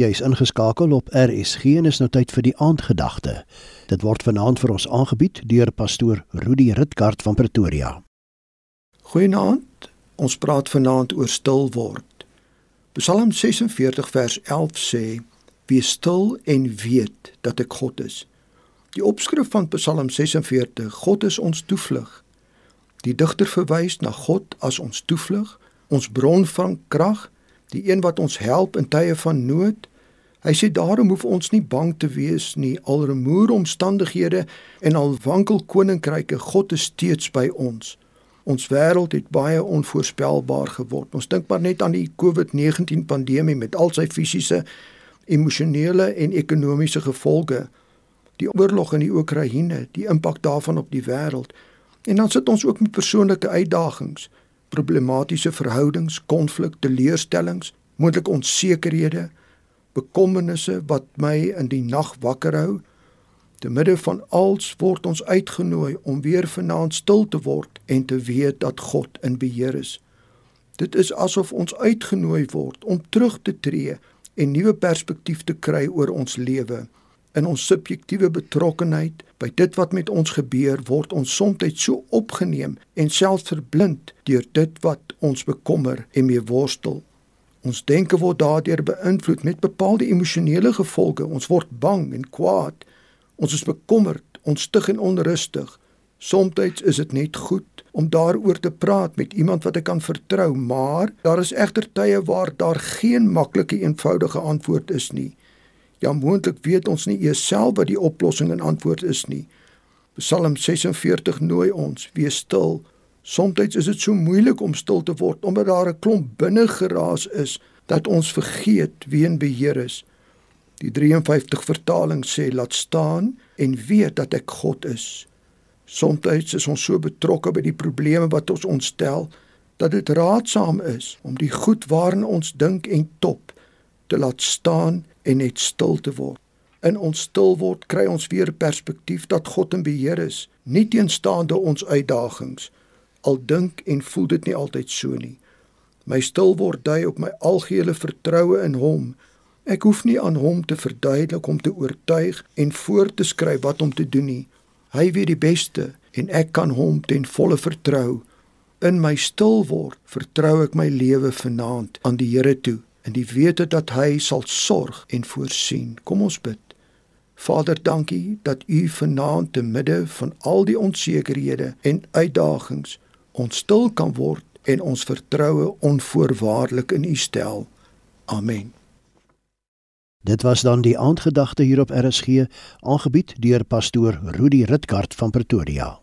Jy is ingeskakel op RSG en is nou tyd vir die aandgedagte. Dit word vanaand vir ons aangebied deur pastoor Rudi Ritkart van Pretoria. Goeienaand. Ons praat vanaand oor stil word. Psalm 46 vers 11 sê: "Wees stil en weet dat ek God is." Die opskrif van Psalm 46: God is ons toevlug. Die digter verwys na God as ons toevlug, ons bron van krag die een wat ons help in tye van nood. Hy sê daarom hoef ons nie bang te wees nie al remoer omstandighede en al wankel koninkryke God is steeds by ons. Ons wêreld het baie onvoorspelbaar geword. Ons dink maar net aan die COVID-19 pandemie met al sy fisiese, emosionele en ekonomiese gevolge. Die oorlog in die Oekraïne, die impak daarvan op die wêreld. En dan sit ons ook met persoonlike uitdagings problematiese verhoudings, konflik, teleurstellings, moontlike onsekerhede, bekommernisse wat my in die nag wakker hou. Te midde van alles word ons uitgenooi om weer vanaand stil te word en te weet dat God in beheer is. Dit is asof ons uitgenooi word om terug te tree en nuwe perspektief te kry oor ons lewe in ons subjektiewe betrokkenheid by dit wat met ons gebeur word ons soms so opgeneem en selfs verblind deur dit wat ons bekommer en mee worstel ons denke word daardeur beïnvloed met bepaalde emosionele gevolge ons word bang en kwaad ons is bekommerd ontstig en onrustig soms is dit net goed om daaroor te praat met iemand wat ek kan vertrou maar daar is egter tye waar daar geen maklike eenvoudige antwoord is nie Ja moontlik weet ons nie eers self wat die oplossing en antwoord is nie. Psalm 46 nooi ons: Wees stil. Somstyds is dit so moeilik om stil te word omdat daar 'n klomp binne geraas is dat ons vergeet wie in beheer is. Die 53 vertaling sê: Laat staan en weet dat ek God is. Somstyds is ons so betrokke by die probleme wat ons ontstel dat dit raadsaam is om die goed waarin ons dink en top te laat staan en net stil te word. In ons stil word kry ons weer perspektief dat God in beheer is, nie teenstaande ons uitdagings. Al dink en voel dit nie altyd so nie. My stil word dui op my algehele vertroue in Hom. Ek hoef nie aan Hom te verduidelik om te oortuig en voor te skryf wat om te doen nie. Hy weet die beste en ek kan Hom ten volle vertrou. In my stil word vertrou ek my lewe vanaand aan die Here toe in die wete dat hy sal sorg en voorsien. Kom ons bid. Vader, dankie dat U vanaand te midde van al die onsekerhede en uitdagings ons stil kan word en ons vertroue onvoorwaardelik in U stel. Amen. Dit was dan die aandgedagte hier op RSG, aangebied deur pastoor Rudi Ritkart van Pretoria.